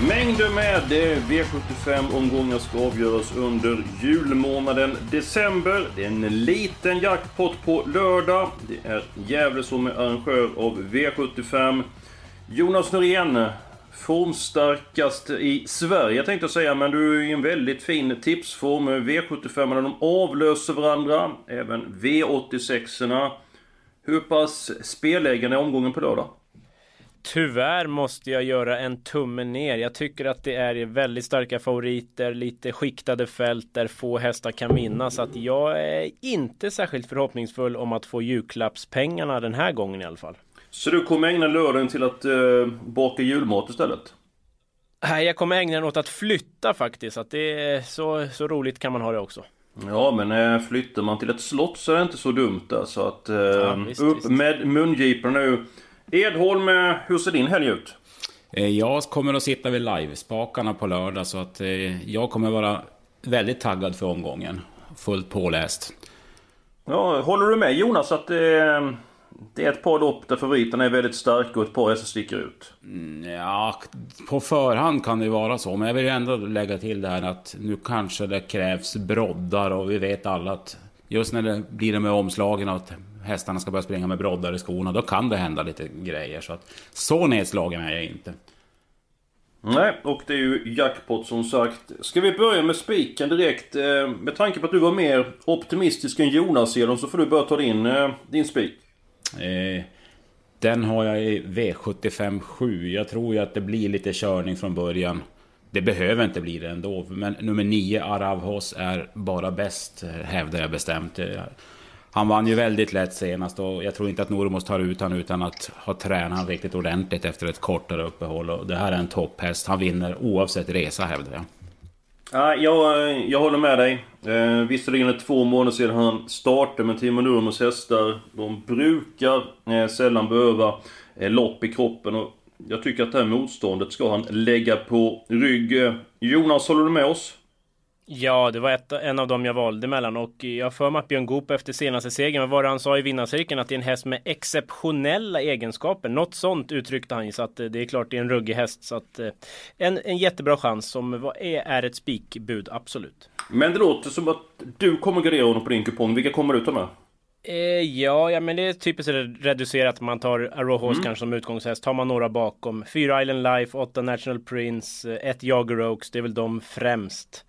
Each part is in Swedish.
Mängder med V75-omgångar ska avgöras under julmånaden december. Det är en liten jackpot på lördag. Det är Gävle som är arrangör av V75. Jonas Norén, formstarkast i Sverige tänkte jag säga, men du är i en väldigt fin tipsform. V75 de avlöser varandra, även V86-erna. Hur pass spelägaren är omgången på lördag? Tyvärr måste jag göra en tumme ner. Jag tycker att det är väldigt starka favoriter, lite skiktade fält där få hästar kan vinna. Så att jag är inte särskilt förhoppningsfull om att få julklappspengarna den här gången i alla fall. Så du kommer ägna lördagen till att eh, baka julmat istället? Nej, jag kommer ägna den åt att flytta faktiskt. Att det är så, så roligt kan man ha det också. Ja, men eh, flyttar man till ett slott så är det inte så dumt där. Så att eh, Ja, visst, upp visst. med mungiporna nu. Edholm, eh, hur ser din helg ut? Eh, Jag kommer att sitta vid livespakarna på lördag så att eh, jag kommer vara väldigt taggad för omgången. Fullt påläst. Ja, håller du med Jonas att eh, det är ett par lopp där favoriterna är väldigt starka och ett par hästar sticker ut? Ja, på förhand kan det vara så. Men jag vill ändå lägga till det här att nu kanske det krävs broddar och vi vet alla att just när det blir det med omslagen att hästarna ska börja springa med broddar i skorna, då kan det hända lite grejer. Så att så nedslagen är jag inte. Nej, och det är ju jackpot som sagt. Ska vi börja med spiken direkt? Eh, med tanke på att du var mer optimistisk än Jonas Edholm så får du börja ta din, eh, din spik. Eh, den har jag i V75 7. Jag tror ju att det blir lite körning från början. Det behöver inte bli det ändå. Men nummer 9, Aravhos, är bara bäst, hävdar jag bestämt. Han vann ju väldigt lätt senast och jag tror inte att Normos tar ut honom utan att ha tränat riktigt ordentligt efter ett kortare uppehåll. Och det här är en topphäst. Han vinner oavsett resa, hävdar jag. Ja, jag, jag håller med dig. Eh, visserligen är det två månader sedan han startade men Timo Nurmos hästar. De brukar eh, sällan behöva eh, lopp i kroppen. Och jag tycker att det här motståndet ska han lägga på rygg. Eh, Jonas, håller du med oss? Ja, det var ett, en av dem jag valde mellan och jag för mig att Björn Goop efter senaste segern, vad var det han sa i vinnarcirkeln? Att det är en häst med exceptionella egenskaper. Något sånt uttryckte han ju, så att eh, det är klart det är en ruggig häst. Så att eh, en, en jättebra chans som är, är ett spikbud, absolut. Men det låter som att du kommer gardera honom på din kupong. Vilka kommer du ta med? Ja, ja, men det är typiskt reducerat. Man tar Arrowhorse kanske som utgångshäst. Tar man några bakom. Fyra Island Life, åtta National Prince, eh, ett Jagger Oaks. Det är väl de främst.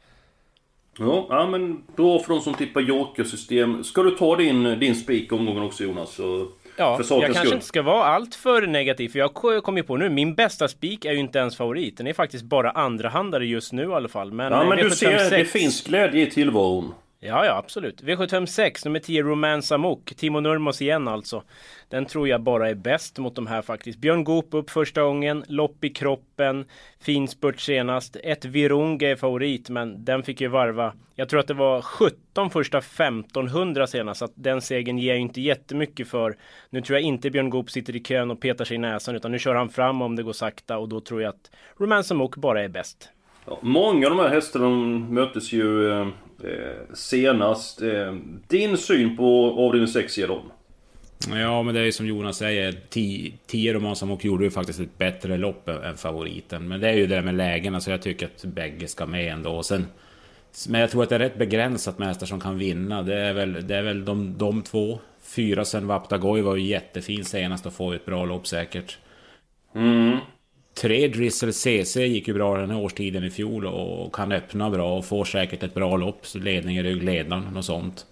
Ja, ja men bra för de som tippar jokersystem. Ska du ta din, din spik omgången också Jonas? Så, Ja, jag kanske skull. inte ska vara allt för negativ. För jag ko- kom ju på nu, min bästa spik är ju inte ens favorit. Den är faktiskt bara andrahandare just nu i alla fall. Men, Ja men du ser, V756 det finns glädje i tillvaron. Ja, ja, absolut. V756, nummer 10, Romance Amok. Timo Nurmos igen alltså. Den tror jag bara är bäst mot de här faktiskt. Björn Goop upp första gången, lopp i kroppen, fin spurt senast. Ett Virunga är favorit, men den fick ju varva. Jag tror att det var 17 första 1500 senast, så att den segern ger jag ju inte jättemycket för. Nu tror jag inte Björn Goop sitter i kön och petar sig i näsan, utan nu kör han fram om det går sakta och då tror jag att Romance Amok bara är bäst. Ja, många av de här hästarna möttes ju eh, eh, senast. Eh, din syn på avdelning 6 ger dem? Ja, men det är ju som Jonas säger. 10 Roman som och gjorde ju faktiskt ett bättre lopp än favoriten. Men det är ju det där med lägena, så jag tycker att bägge ska med ändå. Och sen, men jag tror att det är rätt begränsat med hästar som kan vinna. Det är väl, det är väl de, de två. Fyra sen Vaptagoj var ju jättefin senast och får ju ett bra lopp säkert. Mm. Tre Drizzle CC gick ju bra den här årstiden i fjol och kan öppna bra och får säkert ett bra lopp. Så ledning i ryggledaren och sånt.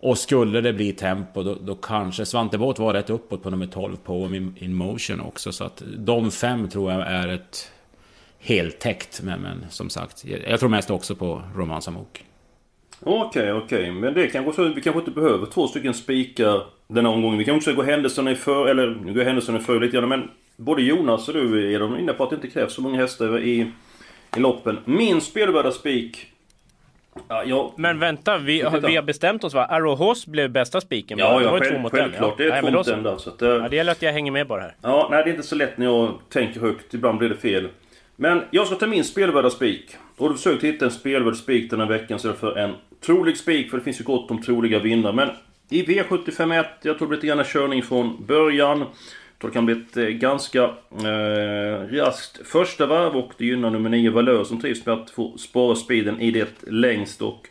Och skulle det bli tempo då, då kanske Svante Båt var rätt uppåt på nummer 12 på in, in motion också. Så att de fem tror jag är ett heltäckt. Men, men som sagt, jag, jag tror mest också på Roman Samok. Okej, okej. Men det kanske så vi kanske inte behöver två stycken spikar den här omgången. Vi kan också gå händelserna i för... Eller gå händelserna i för lite grann men... Både Jonas och du är de inne på att det inte krävs så många hästar i, i loppen. Min spelvärda spik... Ja, jag, Men vänta, vi, har- vi har bestämt oss va? Arrow Horse blev bästa spiken. ja, ja själv, två självklart. Det är Nej, två mot en. Så att, Ja, det gäller att jag hänger med bara här. Ja, nej det är inte så lätt när jag tänker högt. Ibland blir det fel. Men jag ska ta min spelvärda spik. Och du försökt hitta en spelvärd spik den här veckan istället för en trolig spik. För det finns ju gott om troliga vinnare. Men i V751, jag blir lite grann körning från början. Det kan bli ett eh, ganska eh, raskt första varv och det gynnar nummer 9 Valör som trivs med att få spara speeden i det längst. Och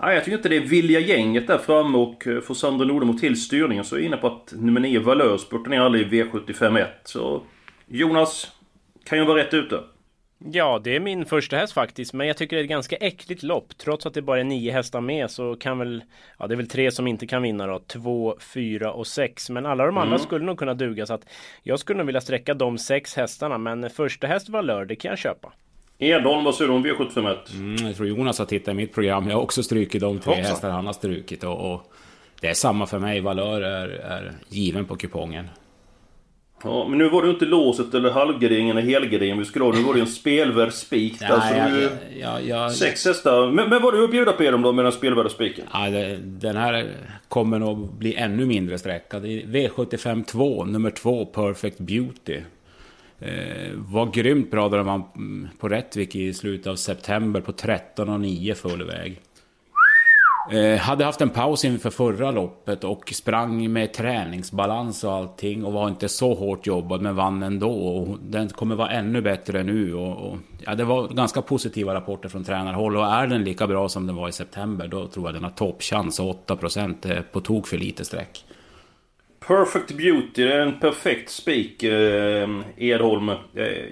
Nej, jag tycker inte det är vilja gänget där framme och eh, får Sandra Nordemo till styrningen så är jag inne på att nummer 9 Valör spurtar ner aldrig i V75 Så Jonas kan ju vara rätt ute. Ja, det är min första häst faktiskt. Men jag tycker det är ett ganska äckligt lopp. Trots att det bara är nio hästar med så kan väl... Ja, det är väl tre som inte kan vinna då. Två, fyra och sex. Men alla de andra skulle nog kunna duga. Så att jag skulle nog vilja sträcka de sex hästarna. Men första häst Valör, det kan jag köpa. Edholm, vad säger du om V751? Mm, jag tror Jonas har tittat i mitt program. Jag har också strukit de tre hästar han har strukit. Och, och det är samma för mig. Valör är, är given på kupongen. Ja, men nu var det ju inte låset eller halvgardering eller helgardering vi skulle ha. Nu var det en spelvärd spik där. så det var ju jag, jag, jag, sex hästar. Men, men vad du att bjuda på Edholm då med den spelvärda spiken? Ja, det, den här kommer nog bli ännu mindre sträckad. Det är V75 2, nummer 2, Perfect Beauty. Eh, var grymt bra där man mm, på Rättvik i slutet av september på 13,9 full väg. Eh, hade haft en paus inför förra loppet och sprang med träningsbalans och allting och var inte så hårt jobbad men vann ändå. Och den kommer vara ännu bättre nu. Och, och, ja, det var ganska positiva rapporter från tränarhåll och är den lika bra som den var i september då tror jag den har toppchans 8% är eh, på tok för lite streck. Perfect Beauty, det är en perfekt spik eh, Edholm. Eh,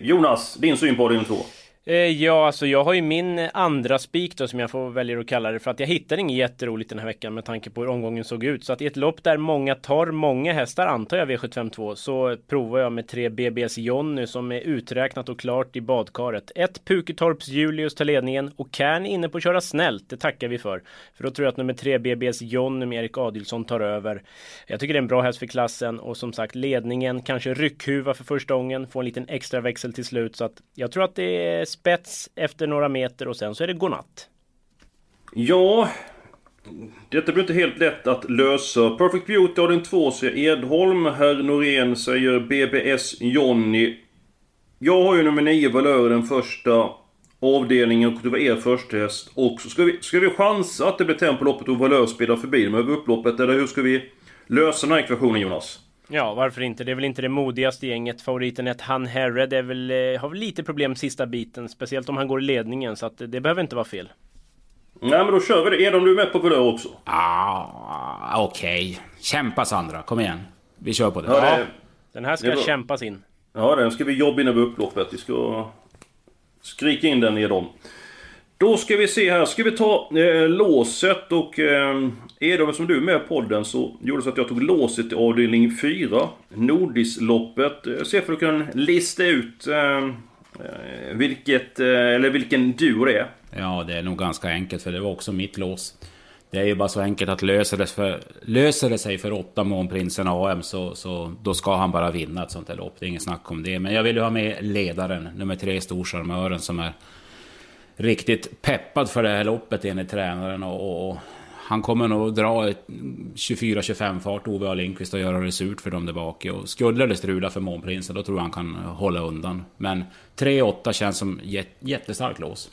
Jonas, din syn på din två? Eh, ja, alltså jag har ju min eh, andra spik då som jag får välja att kalla det för att jag hittade inget jätteroligt den här veckan med tanke på hur omgången såg ut. Så att i ett lopp där många tar många hästar, antar jag V752, så provar jag med tre BBS Jonny som är uträknat och klart i badkaret. Ett Puketorps Julius tar ledningen och Kern är inne på att köra snällt, det tackar vi för. För då tror jag att nummer tre BBS Jonny med Erik Adilsson tar över. Jag tycker det är en bra häst för klassen och som sagt ledningen, kanske ryckhuva för första gången, får en liten extra växel till slut. Så att jag tror att det är spets efter några meter och sen så är det godnatt. Ja... Detta blir inte helt lätt att lösa. Perfect Beauty har den två, säger Edholm. Herr Norén säger BBS Jonny. Jag har ju nummer 9 Valör den första avdelningen och det var er första häst också. Ska vi, ska vi chansa att det blir tempo loppet och Valör spelar förbi dem över upploppet? Eller hur ska vi lösa den här ekvationen Jonas? Ja, varför inte? Det är väl inte det modigaste gänget. Favoriten ett Han Herred är väl, eh, har väl lite problem sista biten. Speciellt om han går i ledningen. Så att det behöver inte vara fel. Nej men då kör vi det. Edholm, du är med på Valör också? Ah, okej. Kämpa Sandra, kom igen. Vi kör på det. Ja, det, Den här ska Det är kämpas in. Ja, den ska vi jobba in över upploppet. Vi ska skrika in den i dem. Då ska vi se här. Ska vi ta eh, låset och... Eh, Edom, som du är med i podden så gjorde så att jag tog låset i avdelning 4. Nordisloppet. Eh, Se för att du kan lista ut eh, eh, vilket, eh, eller vilken duo det är. Ja, det är nog ganska enkelt för det var också mitt lås. Det är ju bara så enkelt att löser det, för, löser det sig för åtta Månprinsen AM så, så då ska han bara vinna ett sånt här lopp. Det är inget snack om det. Men jag vill ju ha med ledaren, nummer tre, Storcharmören, som är riktigt peppad för det här loppet enligt tränaren. Och, och, och han kommer nog dra 24-25 fart, Ove A. Lindqvist, och göra det surt för dem där bak. Och skulle det strula för Månprinsen, då tror jag han kan hålla undan. Men 3-8 känns som jät- jättestarkt lås.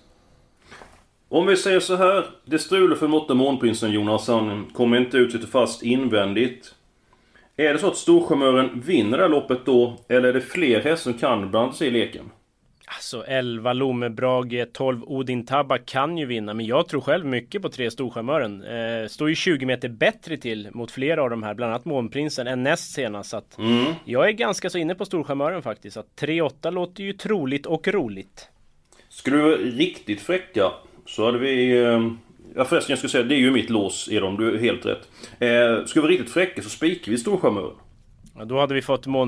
Om vi säger så här. Det strular för måtta Månprinsen Jonas. Han kommer inte ut, sitter fast invändigt. Är det så att Storsjömören vinner det här loppet då? Eller är det fler hästar som kan blanda sig i leken? Alltså 11 Lomebrage, 12 Odin Tabba kan ju vinna. Men jag tror själv mycket på tre Storcharmören. Eh, står ju 20 meter bättre till mot flera av de här. Bland annat Månprinsen än näst senast. Så att Jag är ganska så inne på Storcharmören faktiskt. Att 3-8 låter ju troligt och roligt. Skulle du vara riktigt fräcka så hade vi... eh, Ja förresten jag skulle säga det är ju mitt lås Edom, du är helt rätt. Eh, skulle vi vara riktigt fräcka så spikar vi Storcharmören. Ja, då hade vi fått Mån...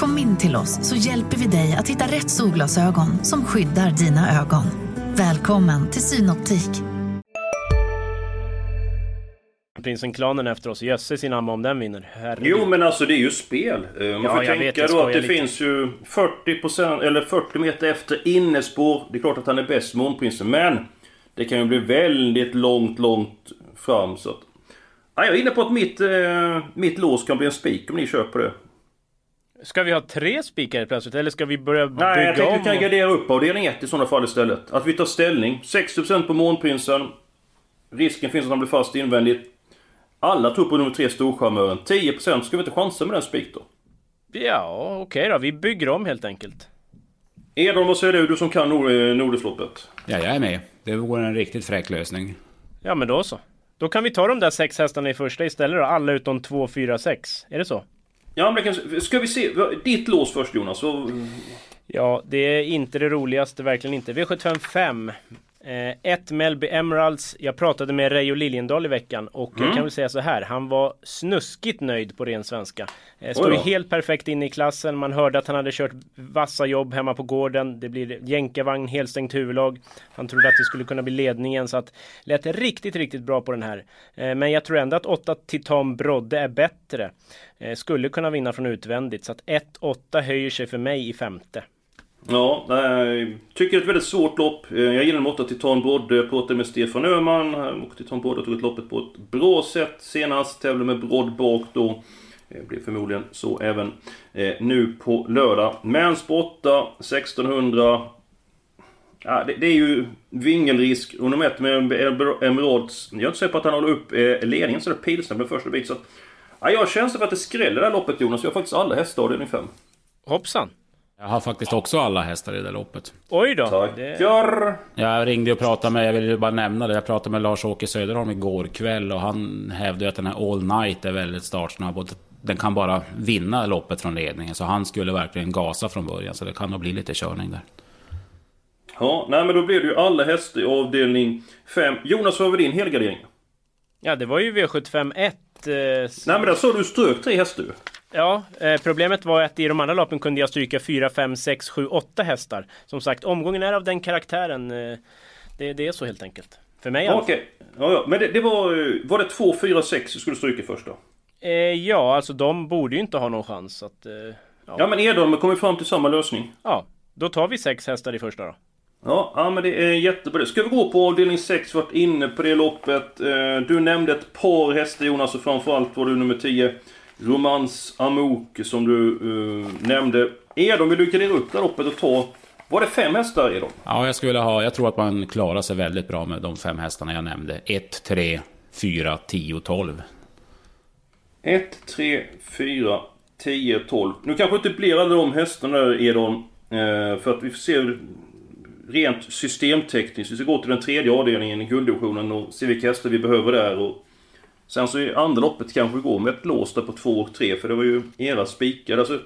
Kom in till oss så hjälper vi dig att hitta rätt solglasögon som skyddar dina ögon. Välkommen till Synoptik. Prinsen-klanen efter oss. Jösses sin amma om den vinner. Herregud. Jo men alltså det är ju spel. Eh, Man Ja, får jag vet, tänka jag då att det lite. finns ju 40%, eller 40 meter efter innespår. Det är klart att han är bäst Månprinsen, men det kan ju bli väldigt långt, långt fram så att... Ja, jag är inne på att mitt, eh, mitt lås kan bli en spik om ni köper det. Ska vi ha tre spikar plötsligt? Eller ska vi börja Nej, jag bygga tänkte om? vi kan gardera upp avdelning 1 i sådana fall istället. Att vi tar ställning. 60% på Månprinsen. Risken finns att han blir fast invändigt. Alla tror på nummer 3 Storcharmören. 10% ska vi inte chansa med den spik då? Ja, okej då. Vi bygger om helt enkelt. Edholm, vad säger du? Du som kan Nord- eh, Nordisloppet. Ja, jag är med. Det vore en riktigt fräck lösning. Ja, men då så. Då kan vi ta de där sex hästarna i första istället då. Alla utom två, fyra, sex. Är det så? Ja, men kan, ska vi se. Ditt lås först Jonas. Så, Ja, det är inte det roligaste, verkligen inte. V75 5. Eh, ett Melby Emeralds. Jag pratade med Reijo Liljendahl i veckan och jag Mm. kan väl säga så här. Han var snuskigt nöjd på ren svenska. Eh, står Oj ju helt perfekt in i klassen. Man hörde att han hade kört vassa jobb hemma på gården. Det blir jänkarvagn, helstängt huvudlag. Han trodde att det skulle kunna bli ledningen så att lät riktigt, riktigt bra på den här. Eh, men jag tror ändå att 8 Titan Brodde är bättre. Eh, skulle kunna vinna från utvändigt så att 1-8 höjer sig för mig i femte ja, jag tycker det är ett väldigt svårt lopp. Eh, jag gillar nummer 8 Titan Brodde. Jag pratade med Stefan Öhman. Eh, och Titan Brodde tog ett loppet på ett bra sätt senast. Tävlade med Brodd bak då. Det blir förmodligen så även nu på lördag. Men spotta 1600. Ja, det, det är ju vingelrisk. Och nummer ett med Emer- Emeralds. Jag är inte säker på att han håller upp ledningen sådär pilsnabbt, med första bit. Så att, ja, jag känner för att det skräller det här loppet Jonas. Jag har faktiskt alla hästar i fem. Hoppsan! Jag har faktiskt också alla hästar i det loppet. Oj då! Tackar! Jag ringde och pratade med, jag vill ju bara nämna det, jag pratade med Lars-Åke Söderholm igår kväll och han hävdade att den här All Night är väldigt startsnabb och den kan bara vinna loppet från ledningen. Så han skulle verkligen gasa från början, så det kan nog bli lite körning där. Ja, nej men då blir det ju alla hästar i avdelning 5. Jonas, vad var din helgardering? Ja, det var ju V75 1. Eh, s- Nej men där sa du strök tre hästar. Ja, eh, problemet var att i de andra loppen kunde jag stryka 4, 5, 6, 7, 8 hästar. Som sagt, omgången är av den karaktären. Eh, det, det är så helt enkelt. För mig. Okej. Ja, ja. Men det, det var... eh, Var det 2, 4, 6 du skulle stryka först då? Eh, ja, alltså de borde ju inte ha någon chans. Att, eh, ja. Ja men Edholm kommer fram till samma lösning. ja, då tar vi sex hästar i första då. Ja, ja men det är jättebra. Ska vi gå på avdelning 6, varit inne på det loppet. Eh, Du nämnde ett par hästar Jonas och framförallt var du nummer 10. Romans Amok som du eh, nämnde. Edholm, vill du gardera upp det loppet och ta... Var det fem hästar Edholm? Ja, jag skulle ha, jag tror att man klarar sig väldigt bra med de fem hästarna jag nämnde. 1, 3, 4, 10, 12. 1, 3, 4, 10, 12. Nu kanske inte blir alla de hästarna där Edholm. Eh, för att vi får se rent systemtekniskt. Vi ska gå till den tredje avdelningen i gulddivisionen och se vilka hästar vi behöver där. Och sen så i andra loppet kanske vi går med ett lås där på 2 och 3 för det var ju era spikar. Alltså,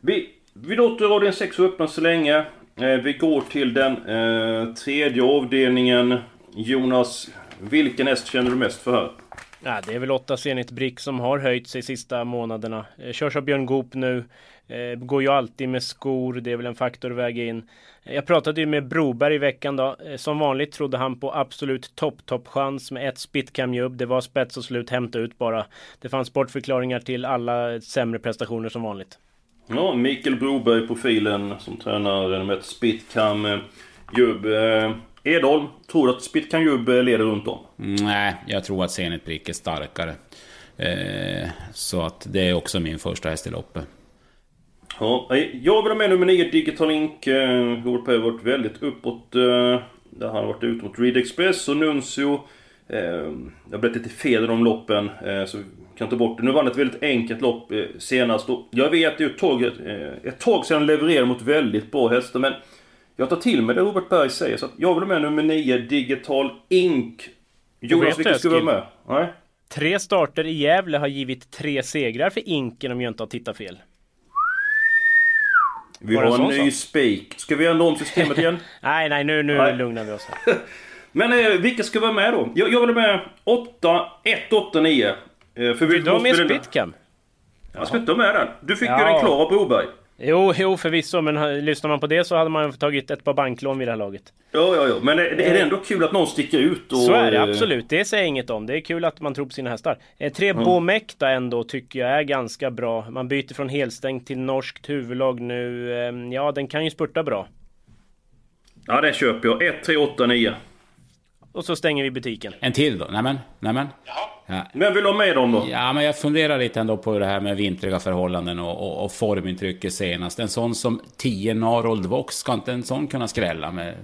vi, vi låter avdelning 6 öppna så länge. Eh, vi går till den eh, tredje avdelningen. Jonas, vilken häst känner du mest för här? Ja, det är väl åtta Zenit Brick som har höjt sig sista månaderna. Eh, körs av Björn Goop nu. Eh, går ju alltid med skor, det är väl en faktor att väga in. Eh, jag pratade ju med Broberg i veckan då. Som vanligt trodde han på absolut topp, topp chans med ett Spitcam Jubb. Det var spets och slut, hämta ut bara. Det fanns bortförklaringar till alla sämre prestationer som vanligt. Ja, Mikael Broberg, profilen som tränar med ett spitcam-jubb. Edholm, tror du att Jubb eh, leder runt om? Nej, jag tror att Zenit Brick är starkare. Eh, så att det är också min första häst i loppet. Ja, eh, jag vill ha med nummer 9, Digital Ink. Eh, Robert Perry har varit väldigt uppåt. Eh, där han har varit ute mot Reed Express och Nuncio. Eh, har blivit lite fel i de loppen, eh, så kan ta bort det. Nu vann ett väldigt enkelt lopp eh, senast. Och jag vet ju ett tag, eh, ett tag sedan levererade mot väldigt bra hästar, men jag tar till mig det Robert Berg säger. Så jag vill med nummer 9, Digital Ink. Jonas, vilken det, ska Eskil. med? Nej? Tre starter i Gävle har givit tre segrar för Inken om jag inte har tittat fel. Vi har en ny spik. Ska vi ändra om systemet igen? Nej, nej, nu, nu Nej. lugnar vi oss. här. Men eh, vilka ska vara med då? Jag, jag vill med 8, 1, 8, 9. Eh, för vi du ha med Spitcam? Jag ska inte ha med den. Du fick ju Ja. den klar av Broberg. Jo, jo förvisso, men lyssnar man på det så hade man tagit ett par banklån vid det här laget. Ja, ja, ja. Men är, är det ändå kul att någon sticker ut? Och, Så är det absolut, det säger inget om. Det är kul att man tror på sina hästar. Eh, tre Mm. Bomekta ändå tycker jag är ganska bra. Man byter från helstängt till norskt huvudlag nu. Eh, Ja, den kan ju spurta bra. Ja, den köper jag. 1, 3, 8, 9. Och så stänger vi butiken. En till då? Nämen, nämen. Ja. Vem vill ha med dem då? Ja, men jag funderar lite ändå på det här med vintriga förhållanden och, och, och formintrycket senast. En sån som 10 Narold Vox, ska inte en sån kunna skrälla med,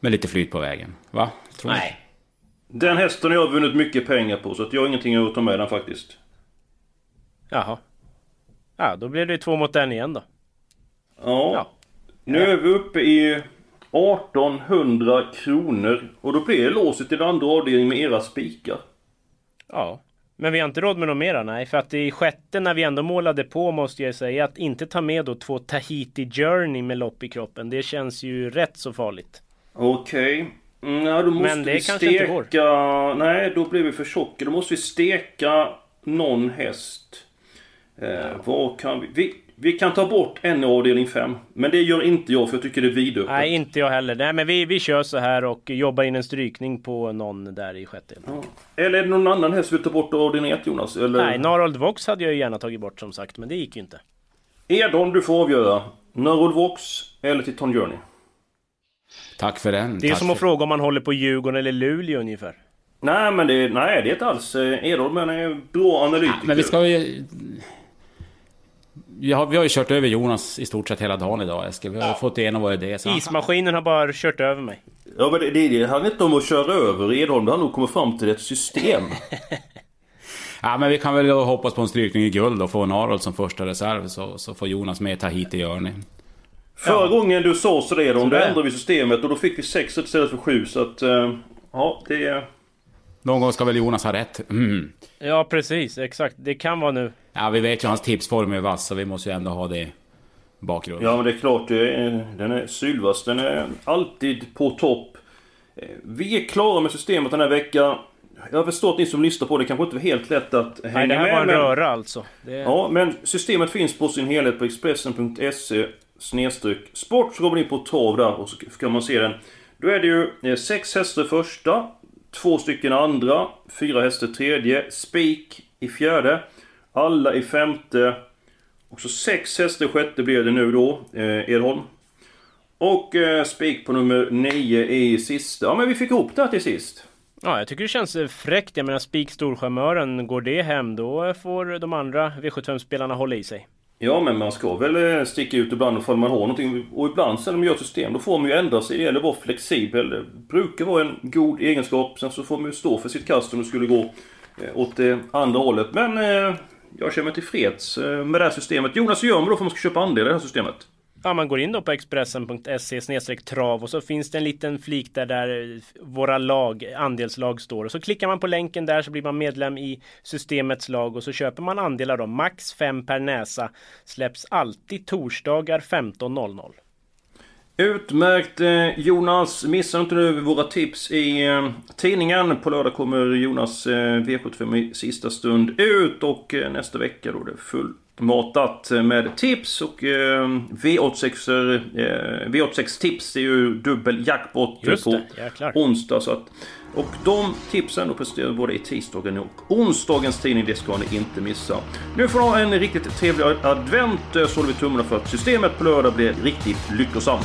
med lite flyt på vägen? Va? Tror? Nej. Den hästen har jag vunnit mycket pengar på, så att jag har ingenting att ta med den faktiskt. Jaha. Ja, då blir det två mot en igen då. Ja. Ja. Nu är vi uppe i 1800 kronor. Och då blir det låset i den andra avdelningen med era spikar. Ja. Men vi har inte råd med något mera, nej. För att i sjätte, när vi ändå målade på, måste jag säga att inte ta med då två Tahiti Journey med lopp i kroppen. Det känns ju rätt så farligt. Okej. Mm, ja, då måste Men det vi kanske inte steka... går. Nej, då blir vi för tjocka. Då måste vi steka någon häst. Eh, vad kan vi... vi... Vi kan ta bort en avdelning 5. Men det gör inte jag för jag tycker det är vidöppet. Nej, inte jag heller. Nej, men vi, vi kör så här och jobbar in en strykning på någon där i sjätte. Ja. Eller är det någon annan häst vi vill ta bort avdelning 1 Jonas? Eller... Nej, Narold Vox hade jag ju gärna tagit bort som sagt, men det gick ju inte. Edholm, du får avgöra. Narold Vox eller Titan Journey? Tack för den. Det är Tack som att fråga om man håller på Djurgården eller Luleå ungefär. Nej, men det, nej, det är inte alls. Eh, Edholm är en bra analytiker. Men vi ska ju... Vi har, vi har ju kört över Jonas i stort sett hela dagen idag Eskil. Vi har ju fått igenom vår idé. Så Ismaskinen har bara kört över mig. Ja, men det, det, det handlar inte om att köra över Edholm. Det handlar om att komma fram till ett system. Ja, men vi kan väl då hoppas på en strykning i guld och få Narold som första reserv. Så, så får Jonas med Tahiti Journey. Förra gången du sa så det, då Sådär. ändrade vi systemet och då fick vi sex istället för sju. Så att... eh, Ja, det... är- Någon gång ska väl Jonas ha rätt. Mm. Ja, precis. Exakt. Det kan vara nu. Ja, vi vet ju hans tipsform är vass, så vi måste ju ändå ha det i bakgrunden. Ja, men det är klart. Det är, den är sylvass. Den är alltid på topp. Eh, Vi är klara med systemet den här veckan. Jag förstår att ni som lyssnar på det kanske inte var helt lätt att hänga Nej, det här med. var en men- röra alltså. Det... Ja, men systemet finns på sin helhet på Expressen.se snedstreck sport. Så går man in på trav där och så kan man se den. Då är det ju eh, sex hästar första, två stycken andra, fyra hästar tredje, spik i fjärde, alla i femte och så sex hästar sjätte blir det nu då, eh, Edholm. Och eh, spik på nummer nio i sista. Ja, men vi fick ihop det här till sist. Ja, jag tycker det känns eh, fräckt. Jag menar, Spik Storcharmören, går det hem då får de andra V75-spelarna hålla i sig. Ja, men man ska väl eh, sticka ut ibland ifall man har någonting. Och ibland sen när man gör ett system, då får man ju ändra sig. Det gäller att vara flexibel. Det brukar vara en god egenskap. Sen så får man ju stå för sitt kast om det skulle gå eh, åt det andra hållet. Men eh, jag känner mig tillfreds med det här systemet. Jonas, hur gör man då för att man ska köpa andel i det här systemet? Ja, man går in då på Expressen.se trav och så finns det en liten flik där, där våra lag, andelslag står. Och så klickar man på länken där så blir man medlem i systemets lag och så köper man andelar då. Max 5 per näsa. Släpps alltid torsdagar 15.00. Utmärkt eh, Jonas! Missa inte nu våra tips i eh, tidningen. På lördag kommer Jonas eh, V75 i sista stund ut och nästa vecka då det är det fullmatat med tips och eh, V86 eh, V86 tips. Är ju dubbel jackpot Just på det, onsdag. Så att, och de tipsen då presenterar vi både i tisdagen och onsdagens tidning. Det ska ni inte missa. Nu får ni ha en riktigt trevlig advent. eh, Så håller vi tummarna för att systemet på lördag blir riktigt lyckosamt.